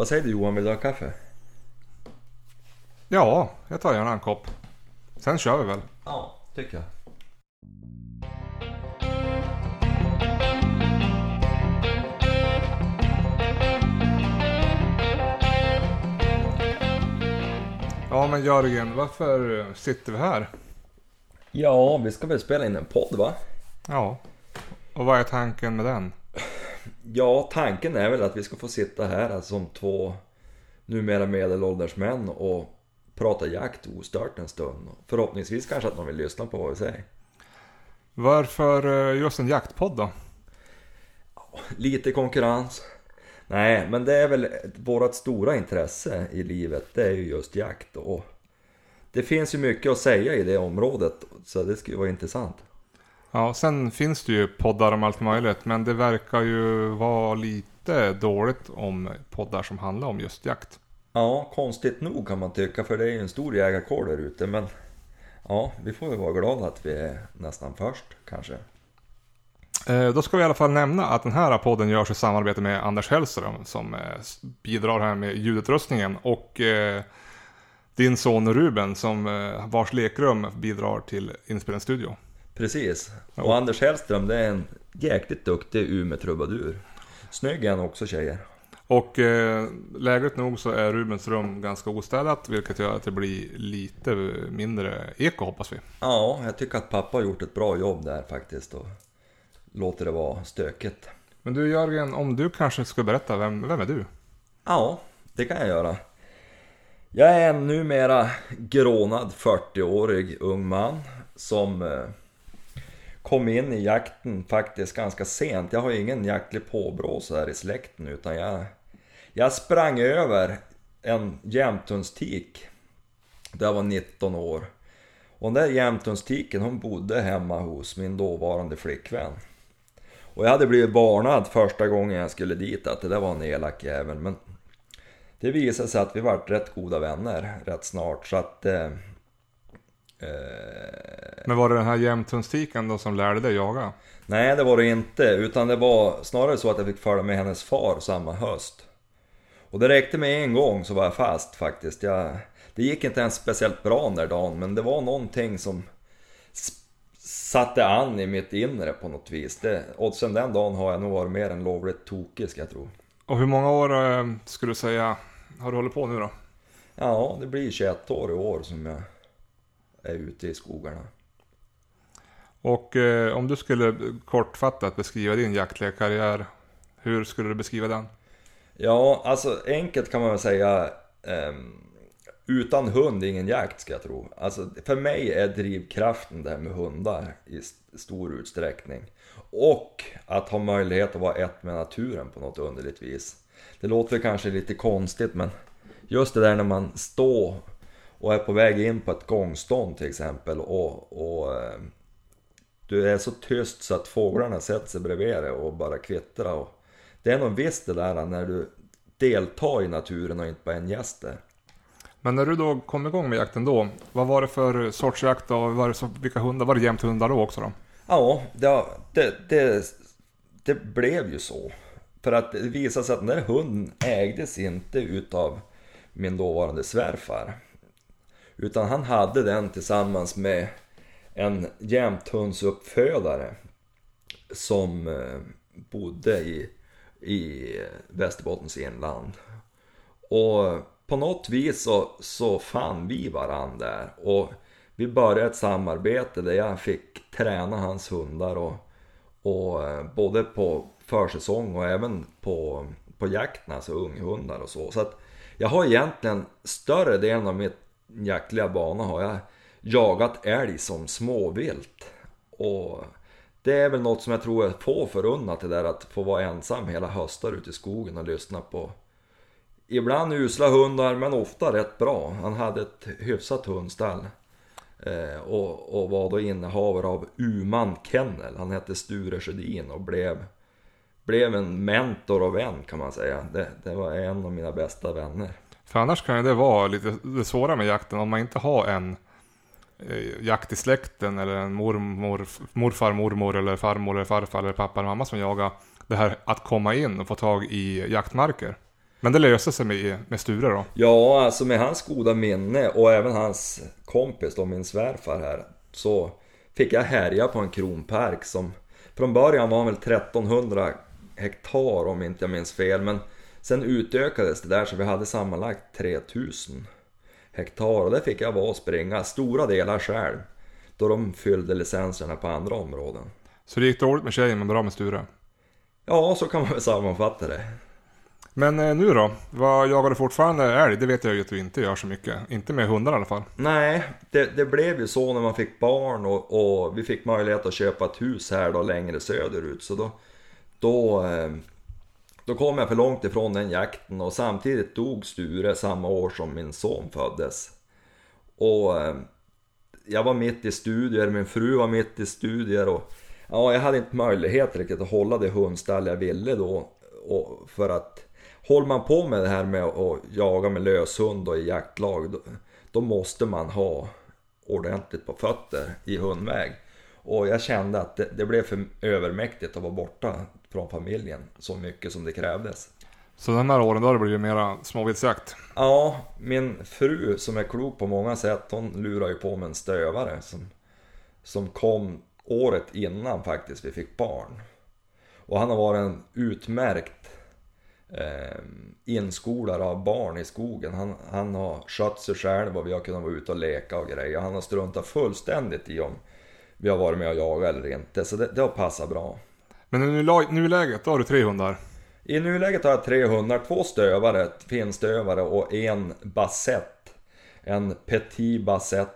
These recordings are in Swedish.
Vad säger du Johan, vill du ha kaffe? Ja, jag tar gärna en kopp. Sen kör vi väl. Ja, tycker jag. Ja men Jörgen, varför sitter vi här? Ja, vi ska väl spela in en podd va? Ja. Och vad är tanken med den? Ja, tanken är väl att vi ska få sitta här som två numera medelålders män och prata jakt ostört en stund. Förhoppningsvis kanske att man vill lyssna på vad vi säger. Varför eh, just en jaktpodd då? Lite konkurrens. Nej, men det är väl vårt stora intresse i livet, det är ju just jakt. Och det finns ju mycket att säga i det området, så det skulle vara intressant. Ja, sen finns det ju poddar om allt möjligt, men det verkar ju vara lite dåligt om poddar som handlar om just jakt. Ja, konstigt nog kan man tycka, för det är ju en stor jägarkår där ute, men ja, vi får väl vara glada att vi är nästan först kanske. Eh, Då ska vi i alla fall nämna att den här podden görs i samarbete med Anders Hellström som eh, bidrar här med ljudutrustningen och eh, din son Ruben som vars lekrum bidrar till inspelningsstudio. Precis. Ja. Och Anders Hellström, det är en jäkligt duktig Umeå-trubadur. Snygg är han också tjejer. Och eh, lägligt nog så är Rubens rum ganska ostädat vilket gör att det blir lite mindre eko hoppas vi. Ja, jag tycker att pappa har gjort ett bra jobb där faktiskt och låter det vara stökigt. Men du Jörgen, om du kanske skulle berätta, vem, vem är du? Ja, det kan jag göra. Jag är en numera grånad 40-årig ung man som eh, kom in i jakten faktiskt ganska sent. Jag har ingen jaktlig påbrå så här i släkten utan jag, jag sprang över en jämthundstik där jag var 19 år. Och den där jämthundstiken hon bodde hemma hos min dåvarande flickvän. Och jag hade blivit varnad första gången jag skulle dit att det där var en elak jävel men det visade sig att vi vart rätt goda vänner rätt snart så att... Eh, men var det den här jämthundstiken då som lärde dig jaga? nej det var det inte utan det var snarare så att jag fick följa med hennes far samma höst. Och det räckte med en gång så var jag fast faktiskt. Jag, det gick inte ens speciellt bra den där dagen men det var någonting som satte an i mitt inre på något vis. Det, och sen den dagen har jag nog varit mer än lovligt tokig ska jag tro. Och hur många år eh, skulle du säga har du hållit på nu då? Ja, det blir 21 år i år som jag är ute i skogarna. Och eh, om du skulle kortfattat beskriva din jaktliga karriär, hur skulle du beskriva den? Ja, alltså enkelt kan man väl säga ehm, utan hund ingen jakt ska jag tro. Alltså för mig är drivkraften det här med hundar i stor utsträckning. Och att ha möjlighet att vara ett med naturen på något underligt vis. Det låter kanske lite konstigt men just det där när man står och är på väg in på ett gångstånd till exempel och, och eh, du är så tyst så att fåglarna sätter sig bredvid dig och bara kvittrar. Och det är nog visst det där när du deltar i naturen och inte bara är en gäst där. Men när du då kom igång med jakten då, vad var det för sorts jakt och var så, vilka hundar? Var det jämt hundar då också då? Ja, det, det, det, det blev ju så. För att det visade sig att den där hunden ägdes inte utav min dåvarande svärfar. Utan han hade den tillsammans med en jämthundsuppfödare som eh, bodde i, i Västerbottens inland. Och på något vis så, så fann vi varandra där. Och vi började ett samarbete där jag fick träna hans hundar och, och eh, både på försäsong och även på, på jakten, alltså unghundar och så. Så att jag har egentligen större delen av mitt jaktliga bana har jag jagat älg som småvilt. Och det är väl något som jag tror är få förunnat det där att få vara ensam hela höstar ute i skogen och lyssna på Ibland usla hundar men ofta rätt bra. Han hade ett hyfsat hundstall. Eh, och, och var då innehavare av Uman Kennel. Han hette Sture Sjödin och blev, blev en mentor och vän kan man säga. Det, det var en av mina bästa vänner. För annars kan ju det vara lite det svåra med jakten om man inte har en eh, jakt i släkten eller en mormor, morfar, mormor eller farmor eller farfar eller pappa eller mamma som jagar. Det här att komma in och få tag i jaktmarker. Men det löste sig med, med Sture då? Ja, alltså med hans goda minne och även hans kompis då, min svärfar här, så fick jag härja på en kronpark som från början var han väl 1300 hektar om inte jag minns fel, men sen utökades det där så vi hade sammanlagt 3000 hektar och där fick jag vara och springa stora delar själv. Då de fyllde licenserna på andra områden. Så det gick dåligt med tjejen men bra med Sture? Ja, så kan man väl sammanfatta det. Men eh, nu då? Vad jagar du fortfarande älg? Det vet jag ju att du inte gör så mycket. Inte med hundar i alla fall. Nej, det, det blev ju så när man fick barn och, och, vi fick möjlighet att köpa ett hus här då längre söderut. Så då, då, eh, då kom jag för långt ifrån den jakten och samtidigt dog Sture samma år som min son föddes. Och eh, jag var mitt i studier, min fru var mitt i studier och ja, jag hade inte möjlighet riktigt att hålla det hundstall jag ville då. Och för att håller man på med det här med att jaga med löshund och i jaktlag, då, då måste man ha ordentligt på fötter i hundväg. Och jag kände att det, det, blev för övermäktigt att vara borta från familjen så mycket som det krävdes. Så de här åren då har det blivit mera småviltsjakt? Ja, min fru som är klok på många sätt, hon lurar ju på med en stövare som, som kom året innan faktiskt vi fick barn. Och han har varit en utmärkt eh, inskolare av barn i skogen. Han, han har skött sig själv och vi har kunnat vara ute och leka och grejer. Han har struntat fullständigt i om vi har varit med och jagat eller inte. Så det, det har passat bra. Men i nuläget, då har du tre hundar? I nuläget har jag tre hundar, två stövare, finstövare och en bassett. En petit bassett,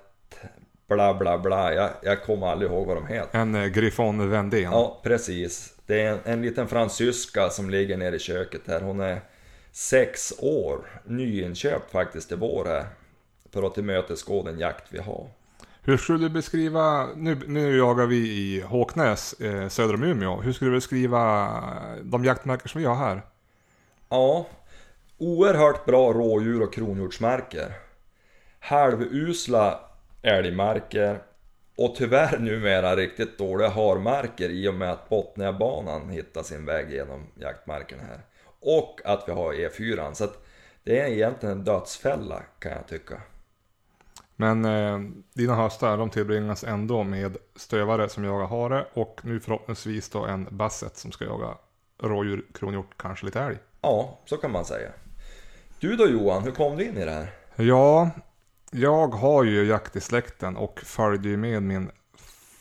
bla bla bla. Jag, jag kommer aldrig ihåg vad de heter. En eh, Griffon Vendén? Ja, precis. Det är en, en liten fransyska som ligger nere i köket här. Hon är sex år, nyinköpt faktiskt i vår här. För att tillmötesgå den jakt vi har. Hur skulle du beskriva, nu, nu jagar vi i Håknäs eh, söder om Umeå. Hur skulle du beskriva de jaktmarker som vi har här? Ja, oerhört bra rådjur och kronhjortsmarker. Halvusla älgmarker och tyvärr numera riktigt dåliga harmarker i och med att Botniabanan hittar sin väg genom jaktmarkerna här. Och att vi har E4. Så att det är egentligen en dödsfälla kan jag tycka. Men eh, dina höstar de tillbringas ändå med stövare som jagar hare och nu förhoppningsvis då en basset som ska jaga rådjur, kronhjort, kanske lite älg. Ja, så kan man säga. Du då Johan, hur kom du in i det här? Ja, jag har ju jakt i släkten och följde ju med min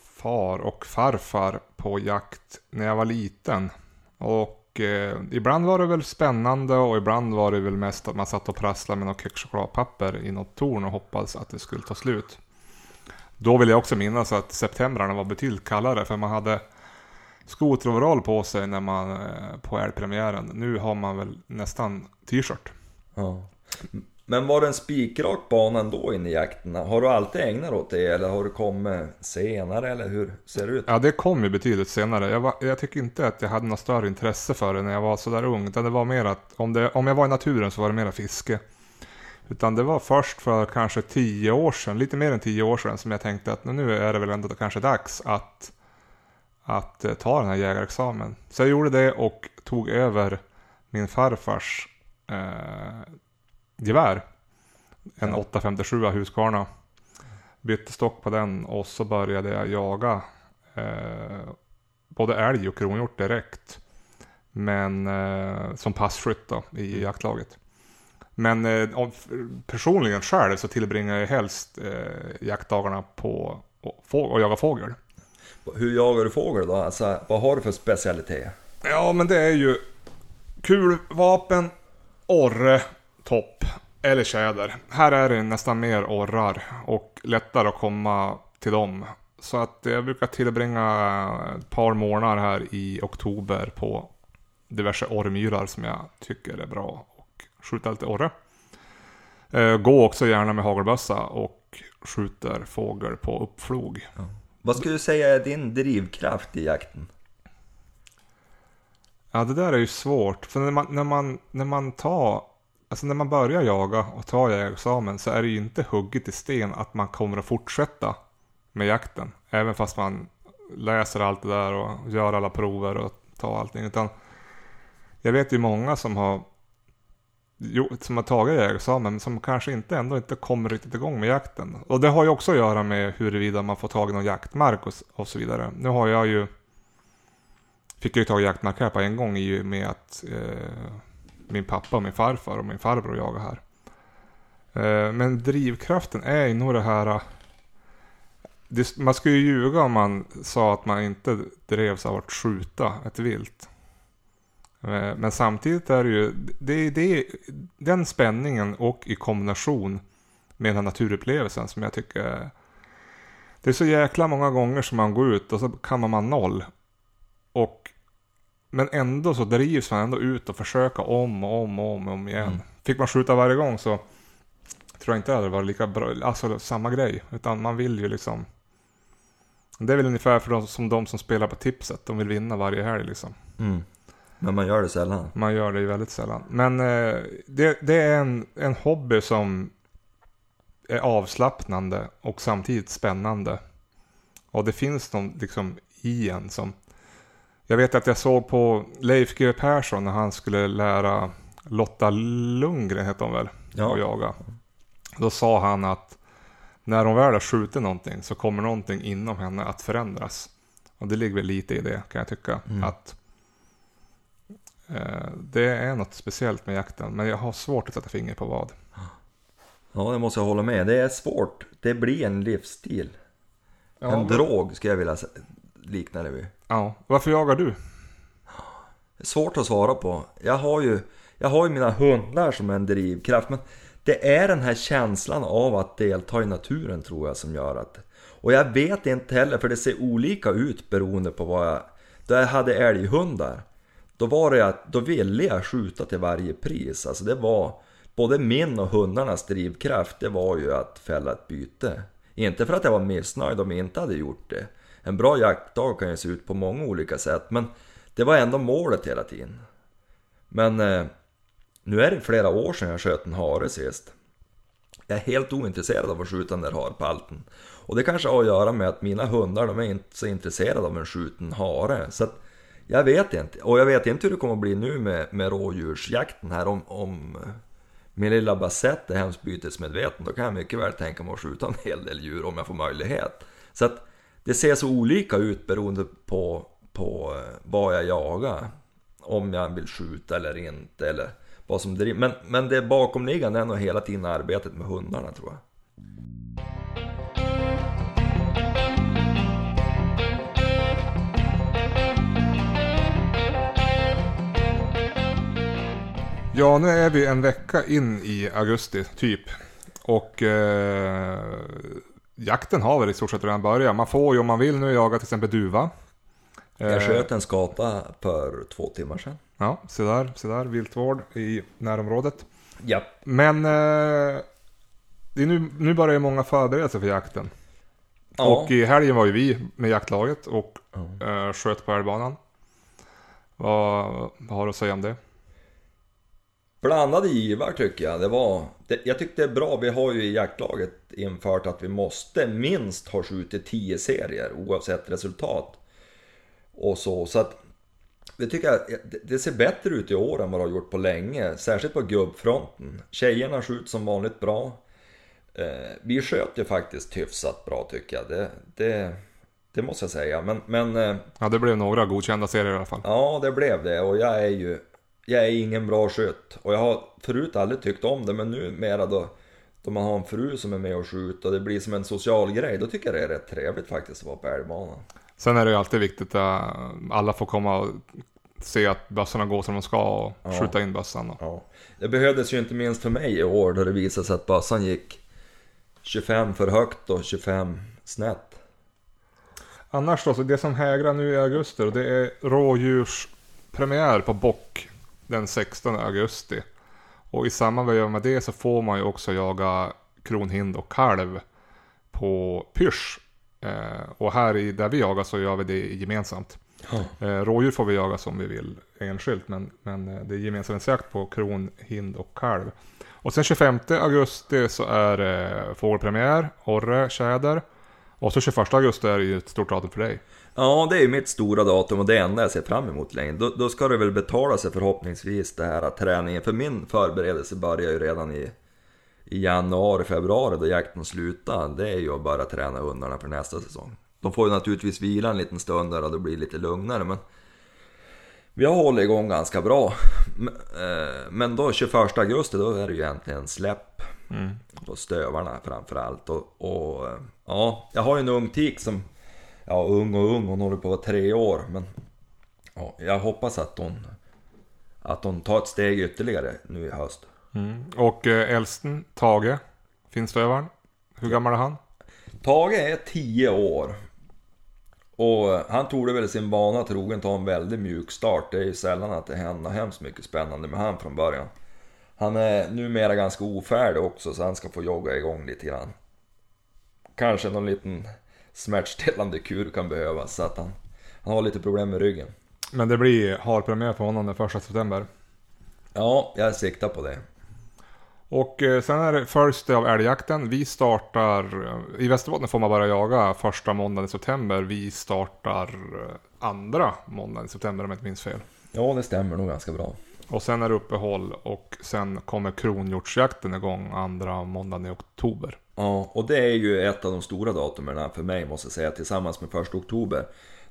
far och farfar på jakt när jag var liten. Och eh, ibland var det väl spännande och ibland var det väl mest att man satt och prasslade med något kexchokladpapper i något torn och hoppades att det skulle ta slut. Då vill jag också minnas att septembrarna var betydligt kallare för man hade skoteroverall på sig när man eh, på älgpremiären. Nu har man väl nästan t-shirt. Ja. Men var det en spikrak bana ändå in i jakten? Har du alltid ägnat åt det eller har du kommit senare eller hur ser det ut? Ja det kom ju betydligt senare. Jag, var, jag tycker inte att jag hade något större intresse för det när jag var sådär ung. Utan det var mer att om, det, om jag var i naturen så var det mera fiske. Utan det var först för kanske tio år sedan, lite mer än tio år sedan, som jag tänkte att nu är det väl ändå kanske dags att, att eh, ta den här jägarexamen. Så jag gjorde det och tog över min farfars eh, gevär. En ja. 857 Husqvarna. Bytte stock på den och så började jag jaga eh, både älg och kronhjort direkt. Men eh, som passkytt då i mm. jaktlaget. Men eh, personligen själv så tillbringar jag helst eh, jaktdagarna på att jaga fågel. Hur jagar du fågel då? Alltså, vad har du för specialitet? Ja men det är ju kulvapen, orre topp eller tjäder. Här är det nästan mer orrar och lättare att komma till dem. Så att jag brukar tillbringa ett par månader här i oktober på diverse orrmyrar som jag tycker är bra och skjuta lite orre. Eh, gå också gärna med hagelbössa och skjuter fågel på uppflog. Ja. Vad skulle du säga är din drivkraft i jakten? Ja det där är ju svårt. För när man, när man, när man tar Alltså när man börjar jaga och tar jägarexamen så är det ju inte hugget i sten att man kommer att fortsätta med jakten. Även fast man läser allt det där och gör alla prover och tar allting. Utan jag vet ju många som har som har tagit jägarexamen som kanske inte ändå inte kommer riktigt igång med jakten. Och det har ju också att göra med huruvida man får tag i någon jaktmark och, och så vidare. Nu har jag ju fick jag ju tag i jaktmark här på en gång i och med att eh, min pappa och min farfar och min farbror jagar här. Eh, men drivkraften är ju nog det här eh, man skulle ju ljuga om man sa att man inte drevs av att skjuta ett vilt. Eh, men samtidigt är det ju det, det, den spänningen och i kombination med den här naturupplevelsen som jag tycker det är så jäkla många gånger som man går ut och så kammar man noll. Och, men ändå så drivs man ändå ut och försöka om och om och om, och om igen. Mm. Fick man skjuta varje gång så tror jag inte det hade varit lika bra, alltså samma grej. Utan man vill ju liksom det är väl ungefär för de, som de som spelar på tipset. De vill vinna varje helg liksom. Mm. Men man gör det sällan. Man gör det ju väldigt sällan. Men eh, det, det, är en, en hobby som är avslappnande och samtidigt spännande. Och det finns någon liksom i en som... Jag vet att jag såg på Leif GW Persson när han skulle lära Lotta Lundgren, heter hon väl, ja. att jaga. Då sa han att när hon väl har skjutit någonting så kommer någonting inom henne att förändras. Och det ligger väl lite i det kan jag tycka. Mm. Att eh, Det är något speciellt med jakten men jag har svårt att sätta finger på vad. Ja det måste jag hålla med. Det är svårt. Det blir en livsstil. Ja, en men... drog skulle jag vilja likna det vid. Ja, varför jagar du? Svårt att svara på. Jag har ju, jag har ju mina hundar som en drivkraft. Men det är den här känslan av att delta i naturen tror jag som gör att... Och jag vet inte heller, för det ser olika ut beroende på vad jag... Då jag hade älghundar, då var det att då ville jag skjuta till varje pris. Alltså det var både min och hundarnas drivkraft, det var ju att fälla ett byte. Inte för att jag var missnöjd om jag inte hade gjort det. En bra jaktdag kan ju se ut på många olika sätt, men det var ändå målet hela tiden. Men eh, nu är det flera år sedan jag sköt en hare sist. Jag är helt ointresserad av att skjuta den där harpalten. Och det kanske har att göra med att mina hundar, de är inte så intresserade av en skjuten hare. Så att, jag vet inte. Och jag vet inte hur det kommer att bli nu med, med rådjursjakten här. Om, om min lilla basett är hemskt bytesmedveten, då kan jag mycket väl tänka mig att skjuta en hel del djur om jag får möjlighet. Så att det ser så olika ut beroende på, på eh, vad jag jagar. Om jag vill skjuta eller inte. Eller vad som driver. Men, men det bakomliggande är nog hela tiden arbetet med hundarna tror jag. Ja, nu är vi en vecka in i augusti, typ. Och eh, jakten har väl i stort sett redan börjat. Man får ju om man vill nu jaga till exempel duva. Jag eh, sköt en skata för två timmar sedan. Ja, se där, se där, viltvård i närområdet. Ja. Men eh, det är nu, nu börjar ju många förbereda sig för jakten. Ja. Och i helgen var ju vi med jaktlaget och mm. eh, sköt på älgbanan. Vad, vad har du att säga om det? Blandade givar tycker jag. Det var, det, jag tyckte det är bra, vi har ju i jaktlaget infört att vi måste minst ha skjutit 10 serier oavsett resultat. Och så, så att det tycker jag, det ser bättre ut i år än vad det har gjort på länge, särskilt på gubbfronten. Tjejerna skjuter som vanligt bra. Eh, vi sköt ju faktiskt hyfsat bra tycker jag, det, det, det måste jag säga. Men, men, eh, ja, det blev några godkända serier i alla fall. Ja, det blev det och jag är ju jag är ingen bra skytt och jag har förut aldrig tyckt om det men nu mera då då man har en fru som är med och skjuter och det blir som en social grej, då tycker jag det är rätt trevligt faktiskt att vara på älgbanan. Sen är det ju alltid viktigt att alla får komma och se att bössorna går som de ska och ja. skjuta in bössan. Ja. Det behövdes ju inte minst för mig i år då det visade sig att bössan gick 25 för högt och 25 snett. Annars då, så det som hägrar nu i augusti det är rådjurspremiär på bock den 16 augusti. Och i samband med det så får man ju också jaga kronhind och kalv på pysch Eh, och här i, där vi jagar så gör vi det gemensamt. Oh. Eh, rådjur får vi jaga som vi vill enskilt men, men eh, det är gemensamhetsjakt på kron, hind och kalv. Och sen 25 augusti så är det fågelpremiär, orre, tjäder. Och så 21 augusti är det ju ett stort datum för dig. Ja, det är ju mitt stora datum och det enda jag ser fram emot länge. Då, då ska det väl betala sig förhoppningsvis det här att träningen. För min förberedelse börjar ju redan i, i januari, februari då jakten slutar. Det är ju att bara träna hundarna för nästa säsong. De får ju naturligtvis vila en liten stund där och det blir lite lugnare men vi har hållit igång ganska bra. Men, eh, Men då 21 augusti då är det ju egentligen släpp Mm. på stövarna framförallt. Och, och eh, ja, jag har ju en ung tik som, ja ung och ung, hon håller på att vara tre år. Men ja, jag hoppas att hon, att hon tar ett steg ytterligare nu i höst. Mm. Och eh, äldsten, Tage, finstövaren. Hur gammal är han? Tage är 10 år. Och han torde väl sin vana trogen ta en väldigt mjuk start. Det är ju sällan att det händer hemskt mycket spännande med han från början. Han är numera ganska ofärdig också så han ska få jogga igång lite grann. Kanske någon liten smärtstillande kur kan behövas så att han, han har lite problem med ryggen. Men det blir harpremiär för honom den 1 september. Ja, jag siktar på det. Och eh, sen är det följs det av älgjakten. Vi startar, eh, i Västerbotten får man bara jaga första måndagen i september. Vi startar eh, andra måndagen i september om jag inte minns fel. Ja, det stämmer nog ganska bra. Och sen är det uppehåll och sen kommer kronhjortsjakten igång andra måndagen i oktober. Ja, och det är ju ett av de stora datumen för mig måste jag säga tillsammans med 1 oktober.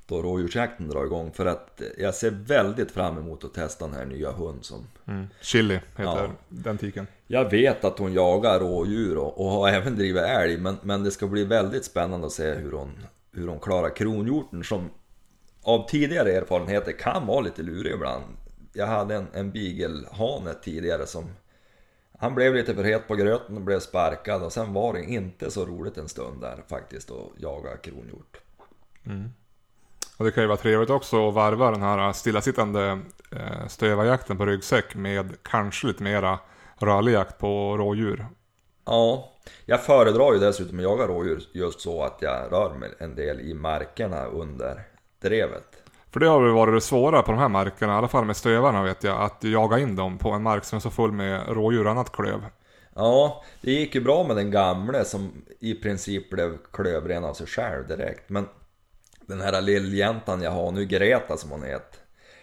Då rådjursjakten drar igång för att jag ser väldigt fram emot att testa den här nya hund som Mm. Chili heter Ja. den tiken. Jag vet att hon jagar rådjur och, och har även drivit älg men, men det ska bli väldigt spännande att se hur hon, hur hon klarar kronhjorten som av tidigare erfarenheter kan vara lite lurig ibland. Jag hade en, en beaglehane tidigare som han blev lite för het på gröten och blev sparkad och sen var det inte så roligt en stund där faktiskt att jaga kronhjort. Och det kan ju vara trevligt också att varva den här stillasittande eh, stövarjakten på ryggsäck med kanske lite mera rörlig jakt på rådjur. Ja, jag föredrar ju dessutom att jaga rådjur just så att jag rör mig en del i markerna under drevet. För det har väl varit det svåra på de här markerna, i alla fall med stövarna vet jag, att jaga in dem på en mark som är så full med rådjur och annat klöv. Ja, det gick ju bra med den gamle som i princip blev klövren av sig själv direkt. Men den här lilljäntan jag har nu, Greta som hon heter.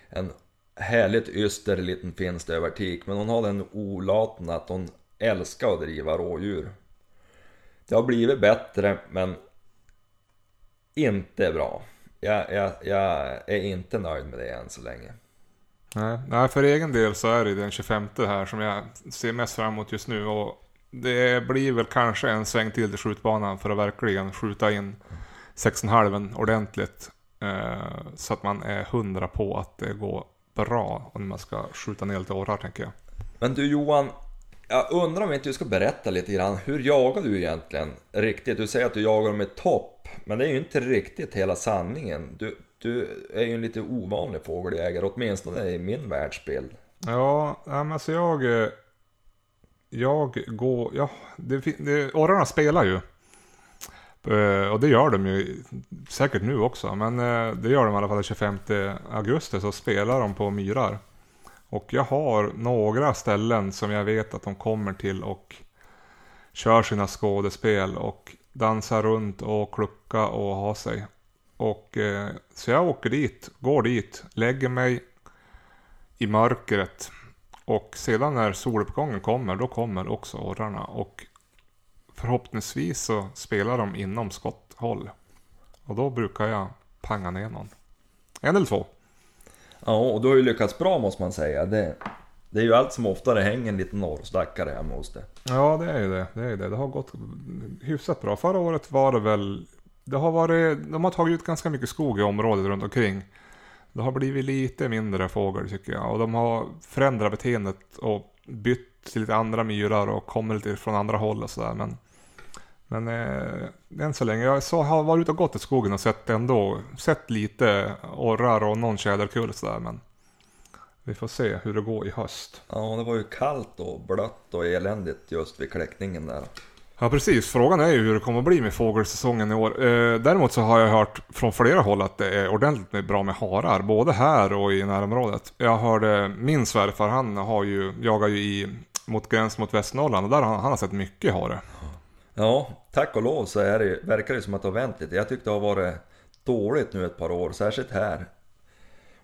En härligt yster liten finstövartik. Men hon har den olaten att hon älskar att driva rådjur. Det har blivit bättre men inte bra. Jag, jag, jag är inte nöjd med det än så länge. Nej, nej, för egen del så är det den 25 här som jag ser mest fram emot just nu. Och det blir väl kanske en sväng till till skjutbanan för att verkligen skjuta in 6,5 ordentligt. Eh, så att man är hundra på att det går bra om man ska skjuta ner lite orrar tänker jag. Men du Johan, jag undrar om inte du ska berätta lite grann. Hur jagar du egentligen riktigt? Du säger att du jagar med topp, men det är ju inte riktigt hela sanningen. Du, du är ju en lite ovanlig fågeljägare, åtminstone i min världsbild. Ja, men alltså jag... Eh, jag går... Ja, det, det, orrarna spelar ju. Eh, och det gör de ju säkert nu också. Men eh, det gör de i alla fall den 25 augusti så spelar de på myrar. Och jag har några ställen som jag vet att de kommer till och kör sina skådespel och dansar runt och klucka och ha sig. Och eh, så jag åker dit, går dit, lägger mig i mörkret. Och sedan när soluppgången kommer, då kommer också orrarna. Och förhoppningsvis så spelar de inom skotthåll. Och då brukar jag panga ner någon. En eller två. Ja, och du har ju lyckats bra måste man säga. Det, det är ju allt som oftare hänger en liten norrstackare hemma hos dig. Ja, det är ju det. Det, är det. det har gått hyfsat bra. Förra året var det väl... Det har varit, de har tagit ut ganska mycket skog i området runt omkring. Det har blivit lite mindre fågel tycker jag. Och de har förändrat beteendet och bytt till lite andra myrar och kommer lite från andra håll och sådär. Men, men eh, än så länge. Jag så, har varit ute och gått i skogen och sett ändå. Sett lite orrar och någon tjäderkull sådär. Men vi får se hur det går i höst. Ja, det var ju kallt och blött och eländigt just vid kläckningen där. Ja precis, frågan är ju hur det kommer att bli med fågelsäsongen i år. Eh, däremot så har jag hört från flera håll att det är ordentligt med bra med harar, både här och i närområdet. Jag hörde min svärfar, han har ju, jagar ju i, mot gräns mot Västernorrland och där han, han har sett mycket hare. Ja, tack och lov så är det, verkar det som att det har vänt lite. Jag tyckte det har varit dåligt nu ett par år, särskilt här.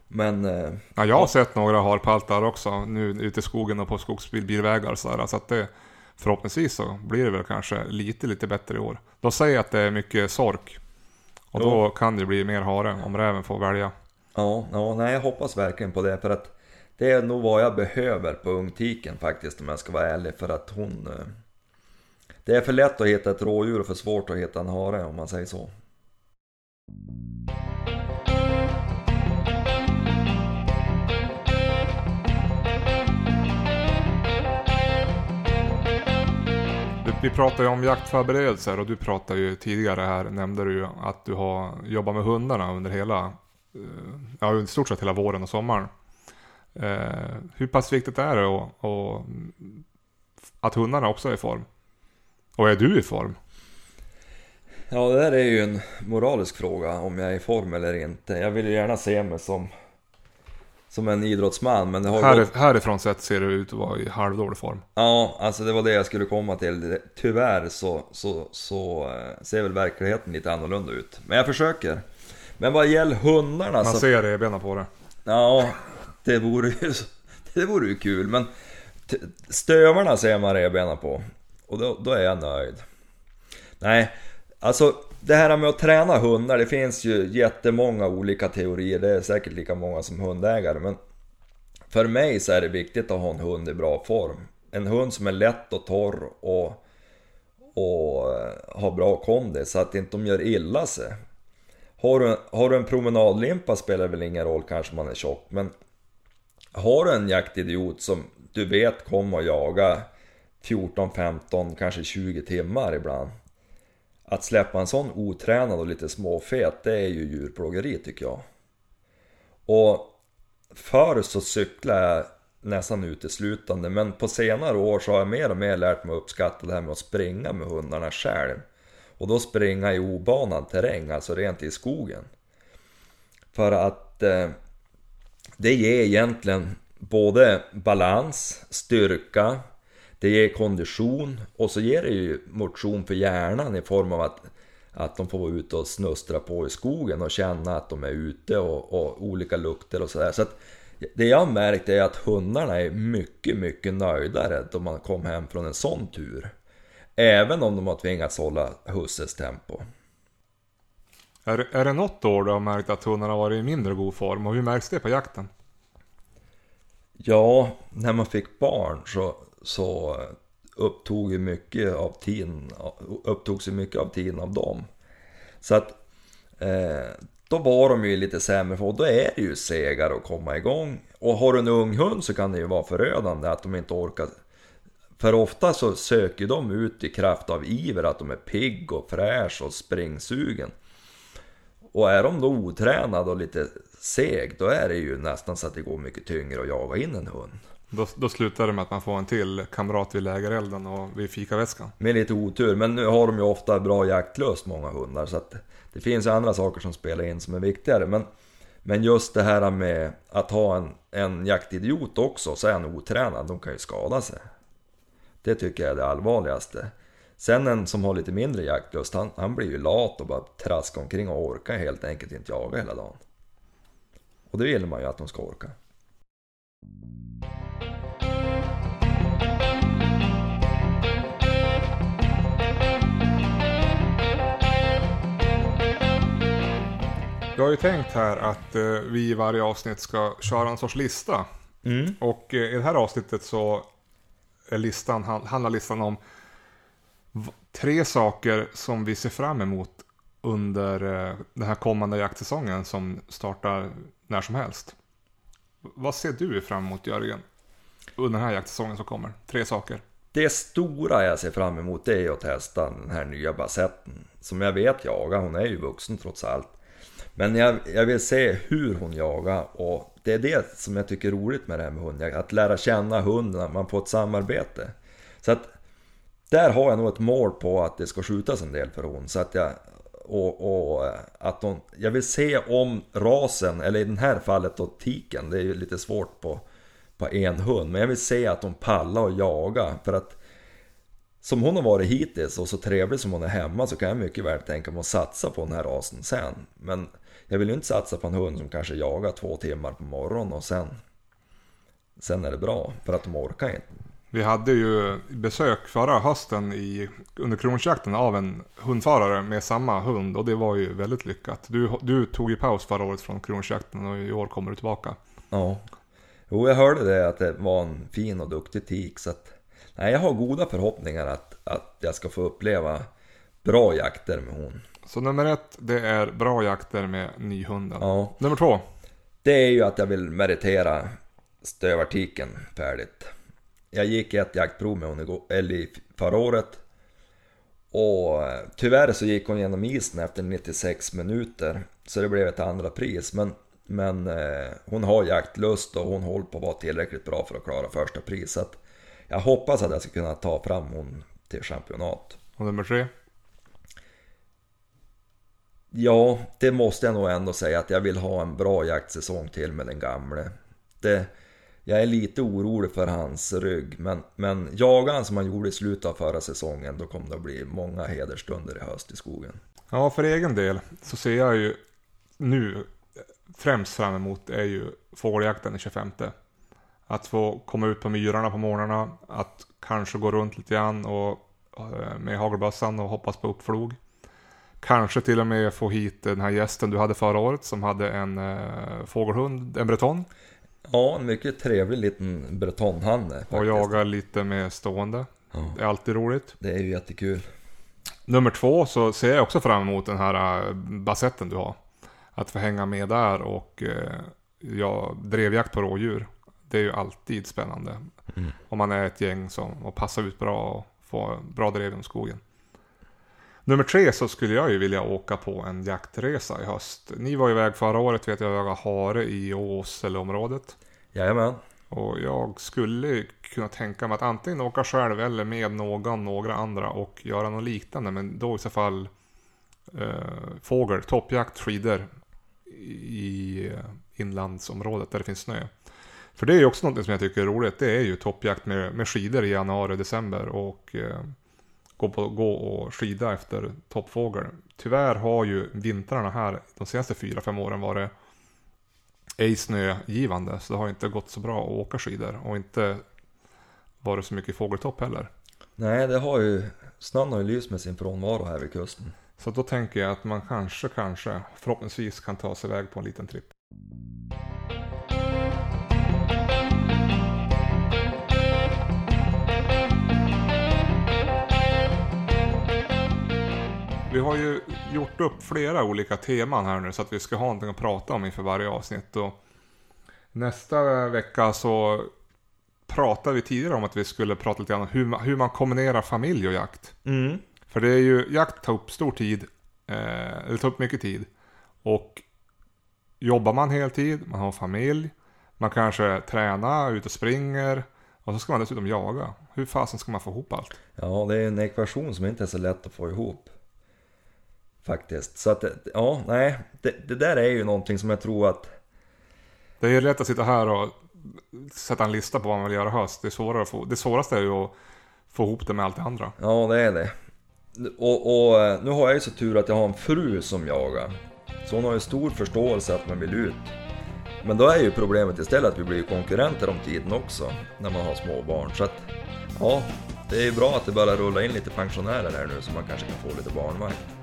Men... eh, Ja, jag har sett några harpaltar också nu ute i skogen och på skogsbilvägar och sådär. Så att det, förhoppningsvis så blir det väl kanske lite, lite bättre i år. De säger att det är mycket sork. Och Jo. då kan det bli mer hare om räven får välja. Ja, ja, nej jag hoppas verkligen på det för att det är nog vad jag behöver på ungtiken faktiskt om jag ska vara ärlig för att hon... Det är för lätt att hitta ett rådjur och för svårt att hitta en hare om man säger så. Vi pratar ju om jaktförberedelser och du pratade ju tidigare här, nämnde du ju att du har jobbat med hundarna under hela, eh, ja i stort sett hela våren och sommaren. Eh, hur pass viktigt är det och, och, att hundarna också är i form? Och är du i form? Ja, det där är ju en moralisk fråga om jag är i form eller inte. Jag vill ju gärna se mig som, som en idrottsman men det har Här, gått... härifrån sett ser du ut att vara i halvdålig form. Ja, alltså det var det jag skulle komma till. Tyvärr så, så, så eh, ser väl verkligheten lite annorlunda ut. Men jag försöker. Men vad gäller hundarna Man så... ser revbenen på det. Ja, det vore ju, det vore ju kul men stövarna ser man revbenen på och då, då är jag nöjd. Nej, alltså det här med att träna hundar, det finns ju jättemånga olika teorier, det är säkert lika många som hundägare men för mig så är det viktigt att ha en hund i bra form. En hund som är lätt och torr och, och eh, har bra kondis så att inte de gör illa sig. Har du, har du en promenadlimpa spelar det väl ingen roll kanske man är tjock men Har du en jaktidiot som du vet kommer att jaga 14, 15, kanske 20 timmar ibland. Att släppa en sån otränad och lite småfet det är ju djurplågeri tycker jag. Och Förr så cyklade jag nästan uteslutande men på senare år så har jag mer och mer lärt mig att uppskatta det här med att springa med hundarna själv. Och då springa i obanad terräng, alltså rent i skogen. För att eh, det ger egentligen både balans, styrka, det ger kondition och så ger det ju motion för hjärnan i form av att, att de får vara ute och snustra på i skogen och känna att de är ute och, och olika lukter och sådär. Så att det jag har märkt är att hundarna är mycket, mycket nöjdare då man kom hem från en sån tur. Även om de har tvingats hålla husses tempo. Är, är det något år du har märkt att hundarna har varit i mindre god form och hur märks det på jakten? Ja, när man fick barn så, så upptog ju mycket av tiden, upptogs ju mycket av tiden av dem. Så att eh, då var de ju lite sämre för och då är det ju segare att komma igång. Och har du en ung hund så kan det ju vara förödande att de inte orkar. För ofta så söker de ut i kraft av iver att de är pigg och fräsch och springsugen. Och är de då otränade och lite seg, då är det ju nästan så att det går mycket tyngre att jaga in en hund. Då, då slutar det med att man får en till kamrat vid lägerelden och vid fikaväskan. Med lite otur, men nu har de ju ofta bra jaktlust många hundar så att det finns ju andra saker som spelar in som är viktigare. Men, men just det här med att ha en, en jaktidiot också, så är han otränad, de kan ju skada sig. Det tycker jag är det allvarligaste. Sen en som har lite mindre jaktlust, han, han blir ju lat och bara traskar omkring och orkar helt enkelt inte jaga hela dagen. Och det vill man ju att de ska orka. Jag har ju tänkt här att eh, vi i varje avsnitt ska köra en sorts lista. Mm. Och eh, i det här avsnittet så är listan, han- handlar listan om tre saker som vi ser fram emot under eh, den här kommande jaktsäsongen som startar när som helst. Vad ser du fram emot Jörgen? Under den här jaktsäsongen som kommer? Tre saker. Det stora jag ser fram emot det är att testa den här nya basetten. Som jag vet jagar, hon är ju vuxen trots allt. Men jag, jag vill se hur hon jagar och det är det som jag tycker är roligt med det här med hundjakt. Att lära känna hunden, man får ett samarbete. Så att där har jag nog ett mål på att det ska skjutas en del för hon. Så att jag, och, och eh, att de, jag vill se om rasen, eller i det här fallet då tiken, det är ju lite svårt på, på en hund. Men jag vill se att de pallar och jaga för att som hon har varit hittills och så trevlig som hon är hemma så kan jag mycket väl tänka mig att satsa på den här rasen sen. Men jag vill ju inte satsa på en hund som kanske jagar två timmar på morgonen och sen Sen är det bra, för att de orkar inte. Vi hade ju besök förra hösten i, under kronjakten av en hundförare med samma hund och det var ju väldigt lyckat. Du, du tog ju paus förra året från kronjakten och i år kommer du tillbaka. Ja. Jo, jag hörde det att det var en fin och duktig tik så att Nej, jag har goda förhoppningar att, att jag ska få uppleva bra jakter med hon. Så nummer ett, det är bra jakter med nyhunden. Ja. Nummer två? Det är ju att jag vill meritera stövartiken färdigt. Jag gick ett jaktprov med hon igår, eller förra året. Och eh, tyvärr så gick hon genom isen efter 96 minuter. Så det blev ett andra pris. Men, men eh, hon har jaktlust och hon håller på att vara tillräckligt bra för att klara första priset. Jag hoppas att jag ska kunna ta fram hon till championat. Och nummer tre? Ja, det måste jag nog ändå säga att jag vill ha en bra jaktsäsong till med den gamle. Det, jag är lite orolig för hans rygg, men, men jagar han som han gjorde i slutet av förra säsongen, då kommer det att bli många hederstunder i höst i skogen. Ja, för egen del så ser jag ju nu främst fram emot är ju fågeljakten den 25. Att få komma ut på myrarna på morgnarna, att kanske gå runt lite grann och, eh, med hagelbössan och hoppas på uppflog. Kanske till och med få hit den här gästen du hade förra året som hade en eh, fågelhund, en breton. Ja, en mycket trevlig liten bretonhanne. Och jaga lite med stående. Ja. Det är alltid roligt. Det är ju jättekul. Nummer två så ser jag också fram emot den här äh, basetten du har. Att få hänga med där och eh, ja, drevjakt på rådjur. Det är ju alltid spännande. Mm. Om man är ett gäng som och passar ut bra och får bra drev genom skogen. Nummer tre så skulle jag ju vilja åka på en jaktresa i höst. Ni var iväg förra året vet jag jagade hare i Åseleområdet. Jajamän. Och jag skulle kunna tänka mig att antingen åka själv eller med någon, några andra och göra något liknande. Men då i så fall eh, fågel, toppjakt, skidor i inlandsområdet där det finns snö. För det är ju också något som jag tycker är roligt. Det är ju toppjakt med, med skidor i januari, december och eh, gå, på, gå och skida efter toppfågel. Tyvärr har ju vintrarna här de senaste 4-5 åren varit ej snögivande. Så det har inte gått så bra att åka skidor och inte varit så mycket fågeltopp heller. Nej, det har ju, snön har ju lyst med sin frånvaro här vid kusten. Så då tänker jag att man kanske, kanske, förhoppningsvis kan ta sig iväg på en liten tripp. Vi har ju gjort upp flera olika teman här nu så att vi ska ha någonting att prata om inför varje avsnitt. Och nästa vecka så pratade vi tidigare om att vi skulle prata lite grann om hur man, hur man kombinerar familj och jakt. Mm. För det är ju, jakt tar upp stor tid, eh, eller tar upp mycket tid. Och jobbar man heltid, man har familj, man kanske tränar, ut och springer. Och så ska man dessutom jaga. Hur fasen ska man få ihop allt? Ja, det är en ekvation som inte är så lätt att få ihop. Faktiskt. Så att, ja, nej. Det, det där är ju någonting som jag tror att... Det är lätt att sitta här och sätta en lista på vad man vill göra höst. Det, är få, det svåraste är ju att få ihop det med allt det andra. Ja, det är det. Och, och, nu har jag ju så tur att jag har en fru som jagar. Så hon har ju stor förståelse att man vill ut. Men då är ju problemet istället att vi blir konkurrenter om tiden också, när man har små barn. Så att, ja, det är ju bra att det börjar rulla in lite pensionärer här nu så man kanske kan få lite barnvakt.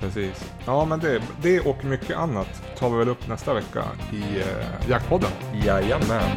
Precis. Ja, men det, det och mycket annat tar vi väl upp nästa vecka i eh, Jaktpodden. Jajamän.